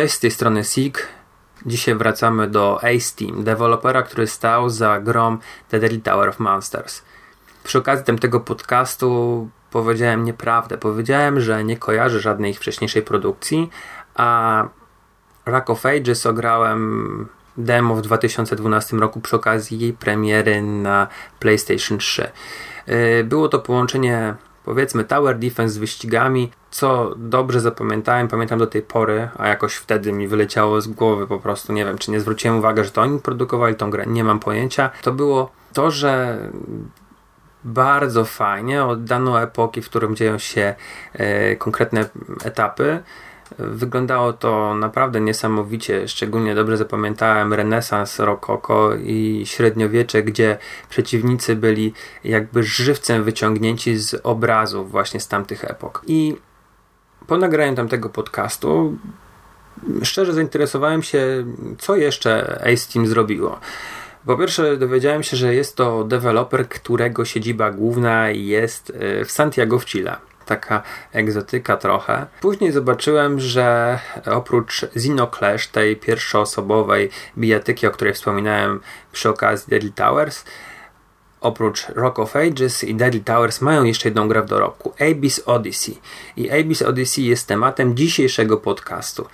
Cześć, z tej strony Sig. Dzisiaj wracamy do Ace Team, dewelopera, który stał za grą The Deadly Tower of Monsters. Przy okazji tamtego podcastu powiedziałem nieprawdę. Powiedziałem, że nie kojarzę żadnej ich wcześniejszej produkcji, a Rock of Ages ograłem demo w 2012 roku przy okazji jej premiery na PlayStation 3. Yy, było to połączenie powiedzmy Tower Defense z wyścigami, co dobrze zapamiętałem, pamiętam do tej pory, a jakoś wtedy mi wyleciało z głowy po prostu, nie wiem, czy nie zwróciłem uwagi, że to oni produkowali tą grę, nie mam pojęcia. To było to, że bardzo fajnie oddano epoki, w którym dzieją się e, konkretne etapy. Wyglądało to naprawdę niesamowicie, szczególnie dobrze zapamiętałem renesans rokoko i średniowiecze, gdzie przeciwnicy byli jakby żywcem wyciągnięci z obrazów właśnie z tamtych epok. I po nagraniu tamtego podcastu szczerze zainteresowałem się, co jeszcze Ace Team zrobiło. Po pierwsze, dowiedziałem się, że jest to deweloper, którego siedziba główna jest e, w Santiago w Chile. Taka egzotyka trochę. Później zobaczyłem, że oprócz Clash, tej pierwszoosobowej bijatyki, o której wspominałem przy okazji Deadly Towers, oprócz Rock of Ages i Deadly Towers mają jeszcze jedną grę w dorobku Abyss Odyssey. I Abyss Odyssey jest tematem dzisiejszego podcastu.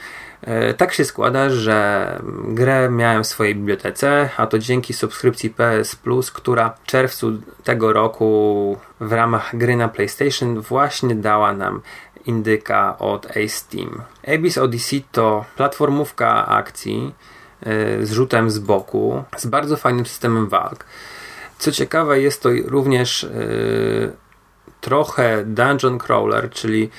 E, tak się składa, że grę miałem w swojej bibliotece, a to dzięki subskrypcji PS Plus, która w czerwcu tego roku w ramach gry na PlayStation właśnie dała nam indyka od Ace Team. Abyss Odyssey to platformówka akcji e, z rzutem z boku, z bardzo fajnym systemem walk. Co ciekawe, jest to również yy, trochę dungeon crawler, czyli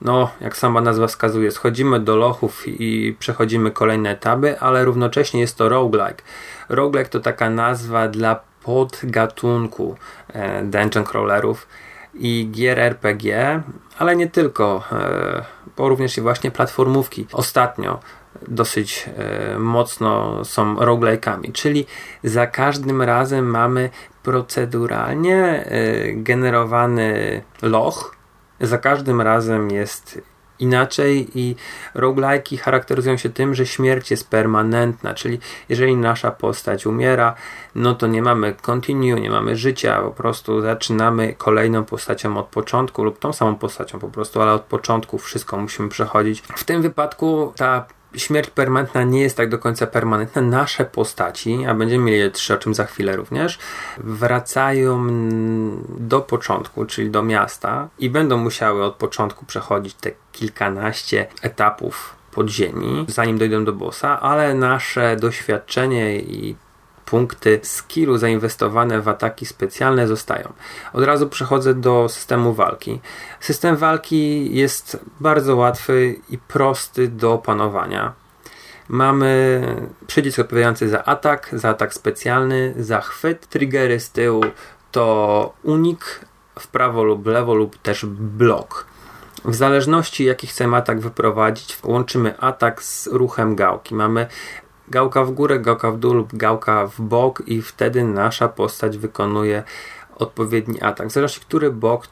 no, jak sama nazwa wskazuje, schodzimy do lochów i przechodzimy kolejne etapy, ale równocześnie jest to roguelike. Roguelike to taka nazwa dla podgatunku e, dungeon crawlerów i gier RPG, ale nie tylko, e, bo również i właśnie platformówki. Ostatnio dosyć e, mocno są roguelike'ami, czyli za każdym razem mamy proceduralnie e, generowany loch, za każdym razem jest inaczej i roguelike'i charakteryzują się tym, że śmierć jest permanentna, czyli jeżeli nasza postać umiera, no to nie mamy continue, nie mamy życia, po prostu zaczynamy kolejną postacią od początku lub tą samą postacią po prostu, ale od początku wszystko musimy przechodzić. W tym wypadku ta śmierć permanentna nie jest tak do końca permanentna. Nasze postaci, a będziemy mieli trzy, o czym za chwilę również, wracają do początku, czyli do miasta i będą musiały od początku przechodzić te kilkanaście etapów podziemi, zanim dojdą do bossa, ale nasze doświadczenie i punkty skillu zainwestowane w ataki specjalne zostają. Od razu przechodzę do systemu walki. System walki jest bardzo łatwy i prosty do opanowania. Mamy przycisk odpowiadający za atak, za atak specjalny, za chwyt, triggery z tyłu to unik w prawo lub lewo lub też blok. W zależności jaki chcemy atak wyprowadzić, łączymy atak z ruchem gałki. Mamy gałka w górę, gałka w dół lub gałka w bok i wtedy nasza postać wykonuje odpowiedni atak. Zależności który bok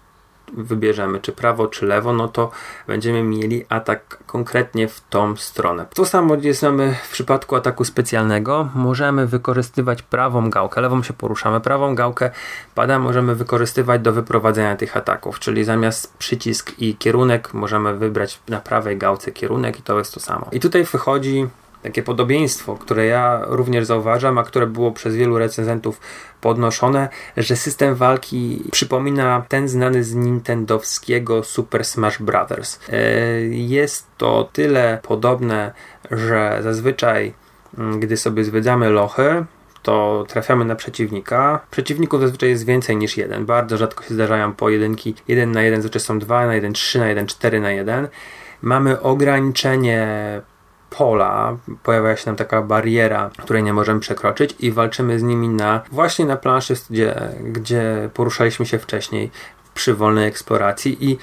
wybierzemy, czy prawo, czy lewo, no to będziemy mieli atak konkretnie w tą stronę. To samo jest mamy w przypadku ataku specjalnego. Możemy wykorzystywać prawą gałkę, lewą się poruszamy, prawą gałkę pada możemy wykorzystywać do wyprowadzenia tych ataków, czyli zamiast przycisk i kierunek możemy wybrać na prawej gałce kierunek i to jest to samo. I tutaj wychodzi takie podobieństwo, które ja również zauważam, a które było przez wielu recenzentów podnoszone, że system walki przypomina ten znany z nintendowskiego Super Smash Bros. E, jest to tyle podobne, że zazwyczaj mm, gdy sobie zwiedzamy lochy, to trafiamy na przeciwnika. Przeciwników zazwyczaj jest więcej niż jeden. Bardzo rzadko się zdarzają pojedynki 1 na 1, zazwyczaj są 2 na 1, 3 na 1, 4 na 1 mamy ograniczenie pola, pojawia się nam taka bariera, której nie możemy przekroczyć i walczymy z nimi na właśnie na planszy, gdzie, gdzie poruszaliśmy się wcześniej przy wolnej eksploracji i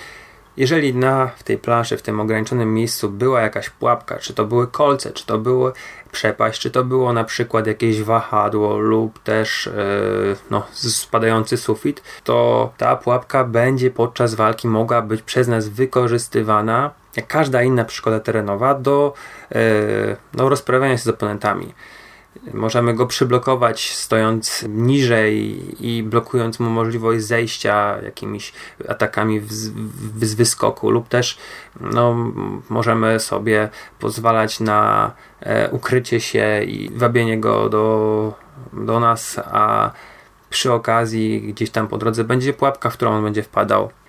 jeżeli na w tej planszy, w tym ograniczonym miejscu była jakaś pułapka, czy to były kolce, czy to było przepaść, czy to było na przykład jakieś wahadło lub też yy, no, spadający sufit, to ta pułapka będzie podczas walki mogła być przez nas wykorzystywana, jak każda inna przeszkoda terenowa, do yy, no, rozprawiania się z oponentami. Możemy go przyblokować stojąc niżej i blokując mu możliwość zejścia jakimiś atakami z wyskoku, lub też no, możemy sobie pozwalać na e, ukrycie się i wabienie go do, do nas, a przy okazji gdzieś tam po drodze będzie pułapka, w którą on będzie wpadał E,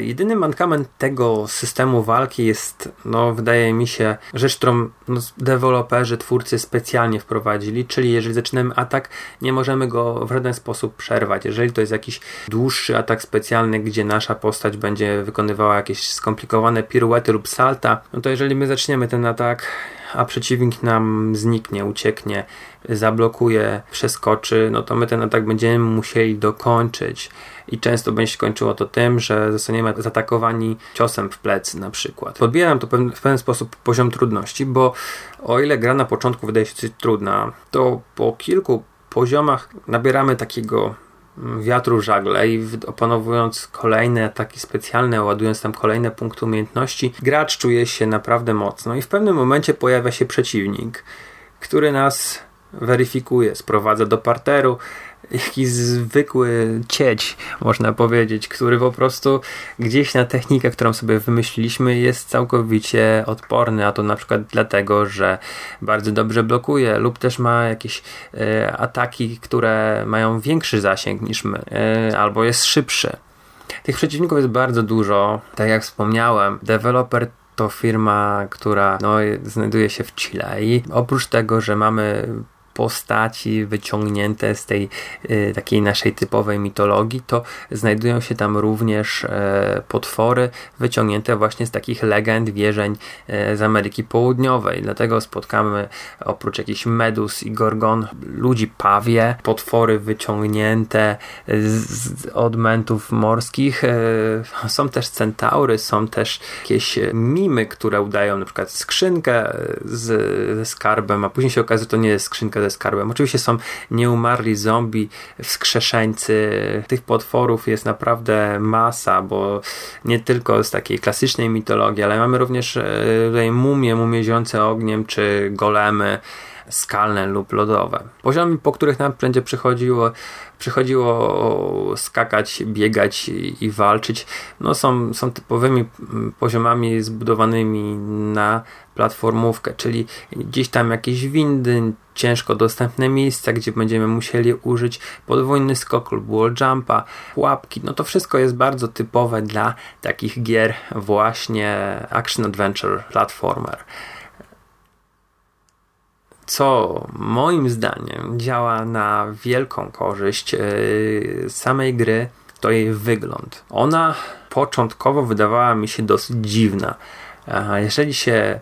jedyny mankament tego systemu walki jest, no, wydaje mi się, rzecz, którą no, deweloperzy, twórcy specjalnie wprowadzili, czyli jeżeli zaczynamy atak, nie możemy go w żaden sposób przerwać. Jeżeli to jest jakiś dłuższy atak specjalny, gdzie nasza postać będzie wykonywała jakieś skomplikowane piruety lub salta, no to jeżeli my zaczniemy ten atak, a przeciwnik nam zniknie, ucieknie, zablokuje, przeskoczy, no to my ten atak będziemy musieli dokończyć i często będzie się kończyło to tym, że zostaniemy zaatakowani ciosem w plecy na przykład. Podbieram to w pewien sposób poziom trudności, bo o ile gra na początku wydaje się trudna, to po kilku poziomach nabieramy takiego wiatru żagle i opanowując kolejne ataki specjalne, ładując tam kolejne punkty umiejętności, gracz czuje się naprawdę mocno i w pewnym momencie pojawia się przeciwnik, który nas weryfikuje, sprowadza do parteru, jakiś zwykły cieć, można powiedzieć, który po prostu gdzieś na technikę, którą sobie wymyśliliśmy, jest całkowicie odporny, a to na przykład dlatego, że bardzo dobrze blokuje, lub też ma jakieś e, ataki, które mają większy zasięg niż my, e, albo jest szybszy. Tych przeciwników jest bardzo dużo, tak jak wspomniałem. Deweloper to firma, która no, znajduje się w Chile i oprócz tego, że mamy postaci wyciągnięte z tej y, takiej naszej typowej mitologii, to znajdują się tam również e, potwory wyciągnięte właśnie z takich legend, wierzeń e, z Ameryki Południowej. Dlatego spotkamy oprócz jakichś medus i gorgon ludzi pawie, potwory wyciągnięte z, z odmentów morskich. E, są też centaury, są też jakieś mimy, które udają na przykład skrzynkę z, ze skarbem, a później się okazuje, że to nie jest skrzynka ze skarbem. Oczywiście są nieumarli zombie, wskrzeszeńcy. Tych potworów jest naprawdę masa, bo nie tylko z takiej klasycznej mitologii, ale mamy również e, tutaj mumie, mumie zionce ogniem, czy golemy skalne lub lodowe. Poziomy, po których nam będzie przychodziło, przychodziło skakać, biegać i, walczyć, no są, są typowymi poziomami zbudowanymi na platformówkę, czyli gdzieś tam jakieś windy, ciężko dostępne miejsca, gdzie będziemy musieli użyć podwójny skok lub wall jumpa, łapki. No to wszystko jest bardzo typowe dla takich gier właśnie action adventure platformer co moim zdaniem działa na wielką korzyść yy, samej gry, to jej wygląd. Ona początkowo wydawała mi się dosyć dziwna. Jeżeli się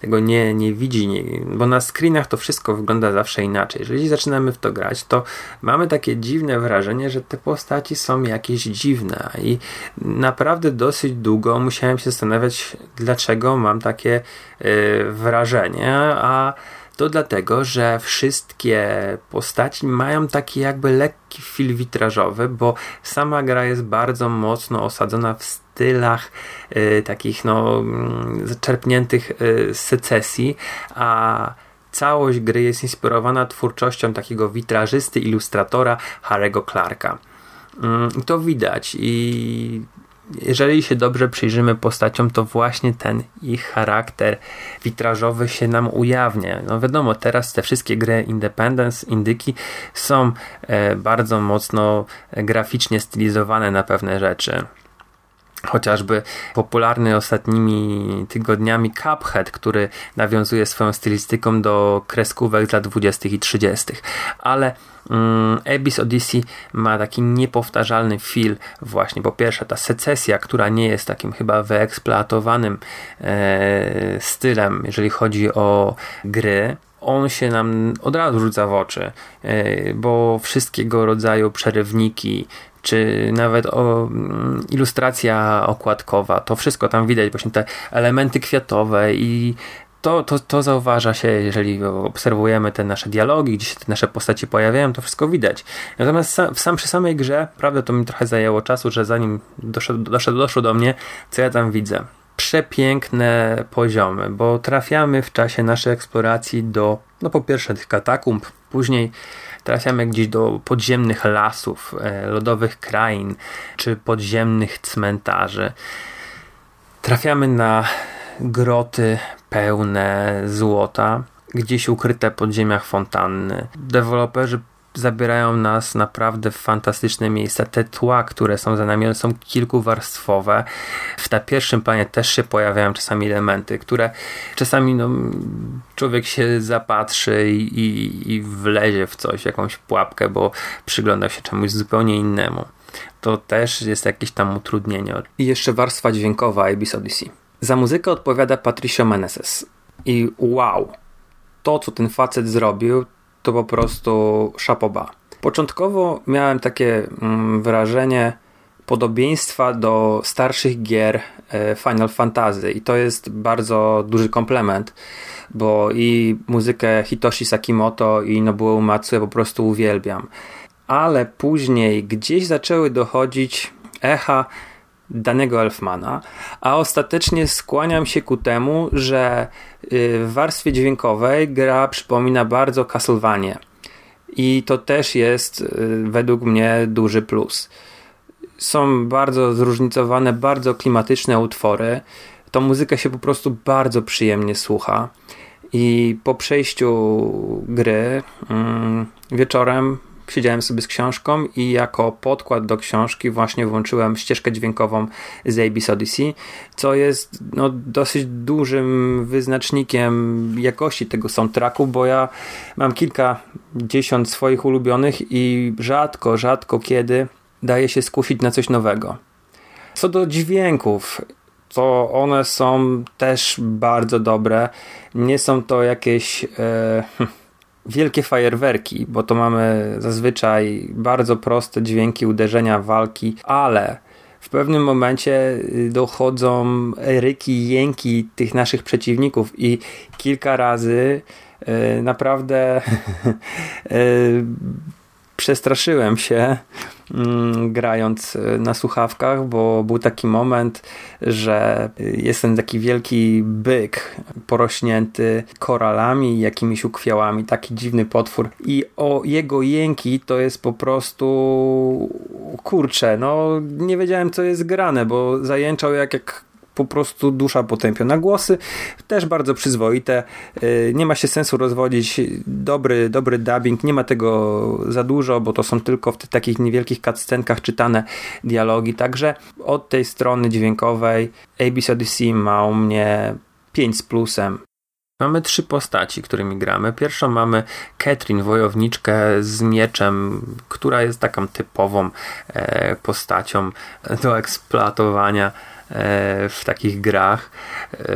tego nie, nie widzi, nie, bo na screenach to wszystko wygląda zawsze inaczej. Jeżeli zaczynamy w to grać, to mamy takie dziwne wrażenie, że te postaci są jakieś dziwne i naprawdę dosyć długo musiałem się zastanawiać, dlaczego mam takie yy, wrażenie, a to dlatego, że wszystkie postaci mają taki jakby lekki fil witrażowy, bo sama gra jest bardzo mocno osadzona w stylach y, takich no mm, zaczerpniętych y, secesji, a całość gry jest inspirowana twórczością takiego witrażysty, ilustratora Harry'ego Clarka. Mm, to widać i jeżeli się dobrze przyjrzymy postaciom, to właśnie ten ich charakter witrażowy się nam ujawnia. No wiadomo, teraz te wszystkie gry Independence, indyki są e, bardzo mocno graficznie stylizowane na pewne rzeczy chociażby popularny ostatnimi tygodniami Cuphead, który nawiązuje swoją stylistyką do kreskówek z lat 20. i 30. Ale Abyss Odyssey ma taki niepowtarzalny feel właśnie. Po pierwsze ta secesja, która nie jest takim chyba wyeksploatowanym e, stylem, jeżeli chodzi o gry, on się nam od razu rzuca w oczy, e, bo wszystkiego rodzaju przerywniki, czy nawet o, mm, ilustracja okładkowa, to wszystko tam widać, właśnie te elementy kwiatowe i to, to, to zauważa się, jeżeli obserwujemy te nasze dialogi, gdzie się te nasze postacie pojawiają, to wszystko widać. Natomiast sam, sam przy samej grze, prawda, to mi trochę zajęło czasu, że zanim doszło, doszło, doszło do mnie, co ja tam widzę. Przepiękne poziomy, bo trafiamy w czasie naszej eksploracji do, no po pierwsze tych katakumb, później trafiamy gdzieś do podziemnych lasów, e, lodowych krain, czy podziemnych cmentarzy. Trafiamy na groty pełne złota, gdzieś ukryte pod ziemiach fontanny. Deweloperzy zabierają nas naprawdę w fantastyczne miejsca. Te tła, które są za nami, one są kilkuwarstwowe. W na pierwszym planie też się pojawiają czasami elementy, które czasami no, człowiek się zapatrzy i, i, i wlezie w coś, jakąś pułapkę, bo przygląda się czemuś zupełnie innemu. To też jest jakieś tam utrudnienie. I jeszcze warstwa dźwiękowa Abyss Odyssey. Za muzykę odpowiada Patricio Meneses. I wow, to co ten facet zrobił, to po prostu szapoba. Początkowo miałem takie mm, wrażenie podobieństwa do starszych gier e, Final Fantasy i to jest bardzo duży komplement, bo i muzykę Hitoshi Sakimoto i Nobuo Uematsu ja po prostu uwielbiam. Ale później gdzieś zaczęły dochodzić echa danego Elfmana, a ostatecznie skłaniam się ku temu, że y, w warstwie dźwiękowej gra przypomina bardzo Castlevania. I to też jest y, według mnie duży plus. Są bardzo zróżnicowane, bardzo klimatyczne utwory. Tą muzykę się po prostu bardzo przyjemnie słucha. I po przejściu gry mm, wieczorem siedziałem sobie z książką i jako podkład do książki właśnie włączyłem ścieżkę dźwiękową z Abyss Odyssey, co jest no, dosyć dużym wyznacznikiem jakości tego soundtracku, bo ja mam kilkadziesiąt swoich ulubionych i rzadko, rzadko kiedy daje się skusić na coś nowego. Co do dźwięków, to one są też bardzo dobre. Nie są to jakieś e, wielkie fajerwerki, bo to mamy zazwyczaj bardzo proste dźwięki uderzenia walki, ale w pewnym momencie y, dochodzą ryki, jęki tych naszych przeciwników i kilka razy yy, naprawdę yy, przestraszyłem się mm, grając e, na słuchawkach, bo był taki moment, że jest ten taki wielki byk porośnięty koralami i jakimiś ukwiałami, taki dziwny potwór. I o jego jęki to jest po prostu kurcze, no nie wiedziałem co jest grane, bo zajęczał jak, jak po prostu dusza potępiona. Głosy też bardzo przyzwoite. Y, nie ma się sensu rozwodzić. Dobry, dobry dubbing, nie ma tego za dużo, bo to są tylko w tych takich niewielkich cutscenkach czytane dialogi. Także od tej strony dźwiękowej ABC Odyssey ma u mnie 5 z plusem. Mamy trzy postaci, którymi gramy. Pierwszą mamy Katrin, wojowniczkę z mieczem, która jest taką typową e, postacią do eksploatowania w takich grach. E,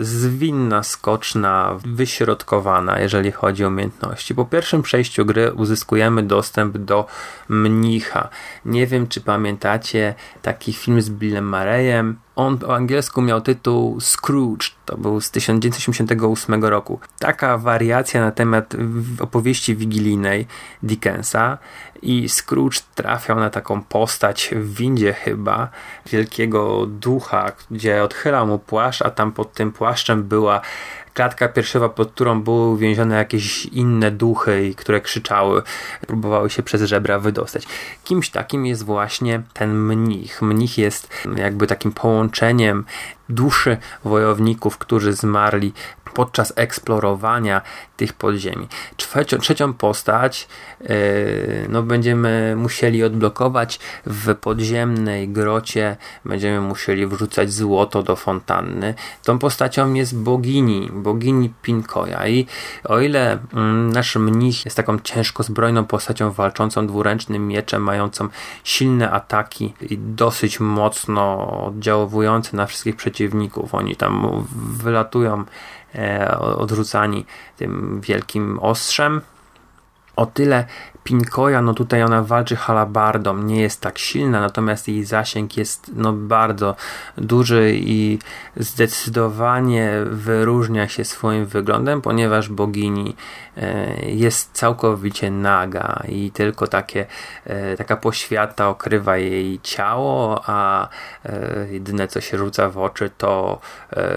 zwinna, skoczna, wyśrodkowana, jeżeli chodzi o umiejętności. Po pierwszym przejściu gry uzyskujemy dostęp do mnicha. Nie wiem, czy pamiętacie taki film z Billem Murrayem, on po angielsku miał tytuł Scrooge, to był z 1988 roku. Taka wariacja na temat opowieści wigilijnej Dickensa i Scrooge trafiał na taką postać w windzie chyba, wielkiego ducha, gdzie odchyla mu płaszcz, a tam pod tym płaszczem była klatka piersiowa, pod którą były uwięzione jakieś inne duchy, które krzyczały, próbowały się przez żebra wydostać. Kimś takim jest właśnie ten mnich. Mnich jest jakby takim połączeniem duszy wojowników, którzy zmarli podczas eksplorowania tych podziemi. Trzecią, trzecią postać yy, no będziemy musieli odblokować w podziemnej grocie, będziemy musieli wrzucać złoto do fontanny. Tą postacią jest bogini, bogini Pinkoja. I o ile mm, nasz mnich jest taką ciężko zbrojną postacią walczącą dwuręcznym mieczem, mającą silne ataki i dosyć mocno oddziaływujące na wszystkich przeciwników, oni tam wylatują e, odrzucani tym wielkim ostrzem, o tyle Pinkoja, no tutaj ona walczy halabardą, nie jest tak silna, natomiast jej zasięg jest no bardzo duży i zdecydowanie wyróżnia się swoim wyglądem, ponieważ bogini e, jest całkowicie naga i tylko takie, e, taka poświata okrywa jej ciało, a e, jedyne co się rzuca w oczy to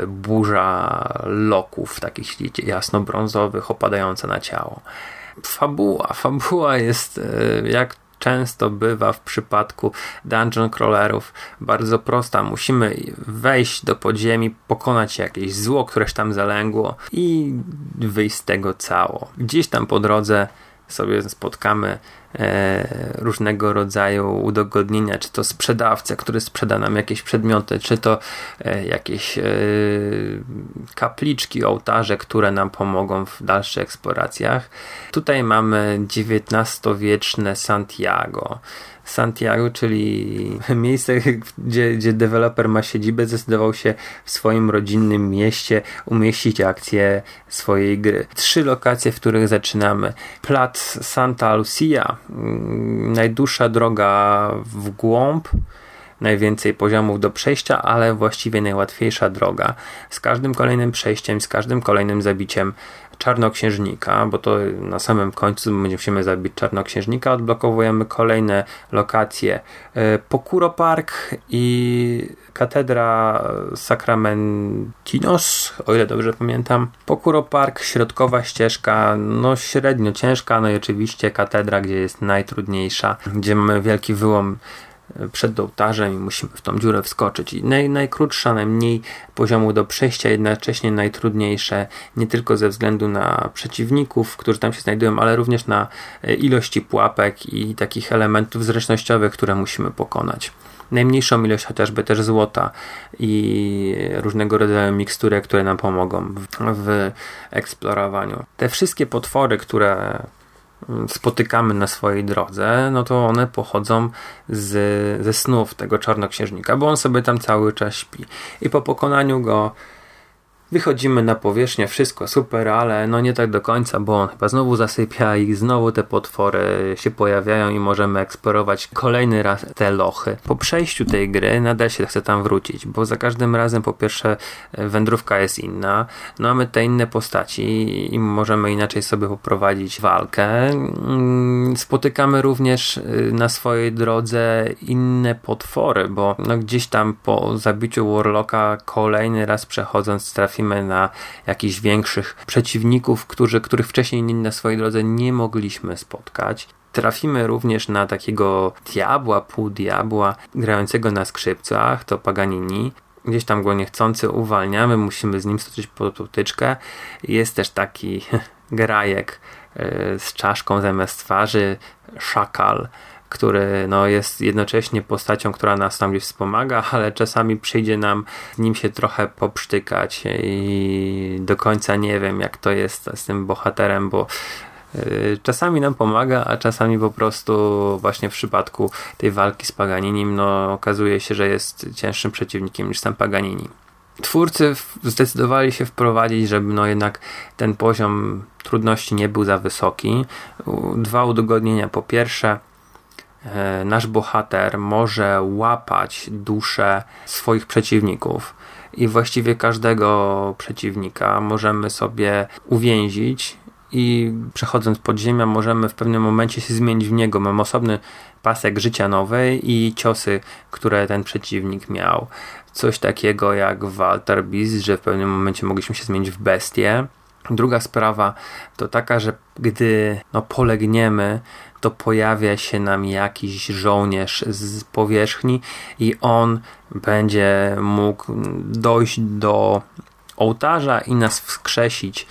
burza loków takich jasno-brązowych opadająca na ciało fabuła. Fabuła jest, e, jak często bywa w przypadku dungeon crawlerów, bardzo prosta. Musimy wejść do podziemi, pokonać jakieś zło, któreś tam zalęgło i wyjść z tego cało. Gdzieś tam po drodze sobie spotkamy różnego rodzaju udogodnienia, czy to sprzedawcę, który sprzeda nam jakieś przedmioty, czy to e, jakieś e, kapliczki, ołtarze, które nam pomogą w dalszych eksploracjach. Tutaj mamy XIX-wieczne Santiago. Santiago, czyli miejsce, gdzie, gdzie deweloper ma siedzibę, zdecydował się w swoim rodzinnym mieście umieścić akcję swojej gry. Trzy lokacje, w których zaczynamy. Plac Santa Lucia, najdłuższa droga w głąb, najwięcej poziomów do przejścia, ale właściwie najłatwiejsza droga. Z każdym kolejnym przejściem, z każdym kolejnym zabiciem czarnoksiężnika, bo to na samym końcu będziemy zabić czarnoksiężnika, odblokowujemy kolejne lokacje. E, Pokuro Park i katedra Sacramentinos, o ile dobrze pamiętam. Pokuro Park, środkowa ścieżka, no średnio ciężka, no i oczywiście katedra, gdzie jest najtrudniejsza, gdzie mamy wielki wyłom przed ołtarzem i musimy w tą dziurę wskoczyć. I naj, najkrótsza, najmniej poziomu do przejścia, jednocześnie najtrudniejsze, nie tylko ze względu na przeciwników, którzy tam się znajdują, ale również na e, ilości pułapek i takich elementów zręcznościowych, które musimy pokonać najmniejszą ilość chociażby też złota i różnego rodzaju mikstury, które nam pomogą w, w eksplorowaniu. Te wszystkie potwory, które spotykamy na swojej drodze, no to one pochodzą z, ze snów tego czarnoksiężnika, bo on sobie tam cały czas śpi. I po pokonaniu go Wychodzimy na powierzchnię, wszystko super, ale no nie tak do końca, bo on chyba znowu zasypia i znowu te potwory się pojawiają i możemy eksplorować kolejny raz te lochy. Po przejściu tej gry nadal się chce tam wrócić, bo za każdym razem po pierwsze wędrówka jest inna, no mamy te inne postaci i możemy inaczej sobie poprowadzić walkę. Mm, spotykamy również y, na swojej drodze inne potwory, bo no gdzieś tam po zabiciu Warlocka kolejny raz przechodząc trafi trafimy na jakichś większych przeciwników, którzy, których wcześniej na swojej drodze nie mogliśmy spotkać. Trafimy również na takiego diabła, pół diabła, grającego na skrzypcach, to Paganini. Gdzieś tam go niechcący uwalniamy, musimy z nim stoczyć potyczkę. Jest też taki grajek e, z czaszką zamiast twarzy, szakal, który no, jest jednocześnie postacią, która nas tam gdzieś wspomaga, ale czasami przyjdzie nam nim się trochę poprztykać i do końca nie wiem, jak to jest z tym bohaterem, bo y, czasami nam pomaga, a czasami po prostu właśnie w przypadku tej walki z Paganinim no, okazuje się, że jest cięższym przeciwnikiem niż sam Paganini. Twórcy zdecydowali się wprowadzić, żeby no jednak ten poziom trudności nie był za wysoki. Dwa udogodnienia. Po pierwsze, nasz bohater może łapać duszę swoich przeciwników i właściwie każdego przeciwnika możemy sobie uwięzić i przechodząc pod ziemię możemy w pewnym momencie się zmienić w niego. Mamy osobny pasek życia nowej i ciosy, które ten przeciwnik miał. Coś takiego jak Walter Beast, że w pewnym momencie mogliśmy się zmienić w bestię. Druga sprawa to taka, że gdy no, polegniemy, to pojawia się nam jakiś żołnierz z powierzchni i on będzie mógł dojść do ołtarza i nas wskrzesić.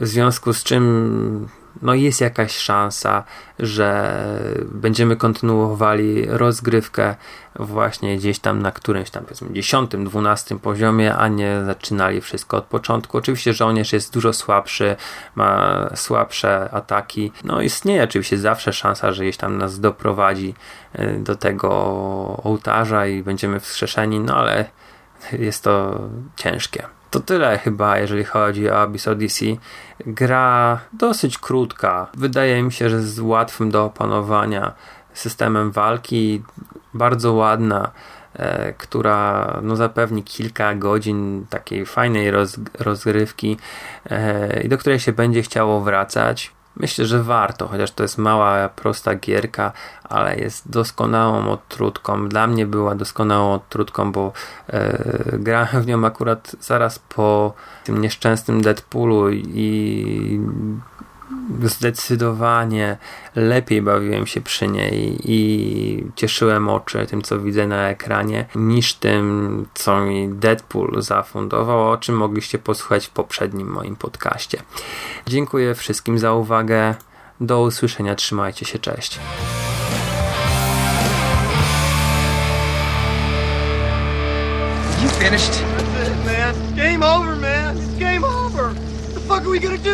W związku z czym no jest jakaś szansa, że będziemy kontynuowali rozgrywkę właśnie gdzieś tam na którymś tam powiedzmy 10, 12 poziomie, a nie zaczynali wszystko od początku. Oczywiście żołnierz jest dużo słabszy, ma słabsze ataki. No istnieje oczywiście zawsze szansa, że gdzieś tam nas doprowadzi y, do tego ołtarza i będziemy wskrzeszeni, no ale jest to ciężkie. To tyle chyba, jeżeli chodzi o Abyss Odyssey. Gra dosyć krótka. Wydaje mi się, że z łatwym do opanowania systemem walki. Bardzo ładna, e, która no, zapewni kilka godzin takiej fajnej roz, rozgrywki e, i do której się będzie chciało wracać. Myślę, że warto, chociaż to jest mała, prosta gierka, ale jest doskonałą odtrutką. Dla mnie była doskonałą odtrutką, bo e, grałem w nią akurat zaraz po tym nieszczęsnym Deadpoolu i zdecydowanie lepiej bawiłem się przy niej i cieszyłem oczy tym, co widzę na ekranie, niż tym, co mi Deadpool zafundował, o czym mogliście posłuchać w poprzednim moim podcaście. Dziękuję wszystkim za uwagę. Do usłyszenia, trzymajcie się, cześć. You finished? That's it, man. Game over, man. It's game over. What the fuck are we gonna do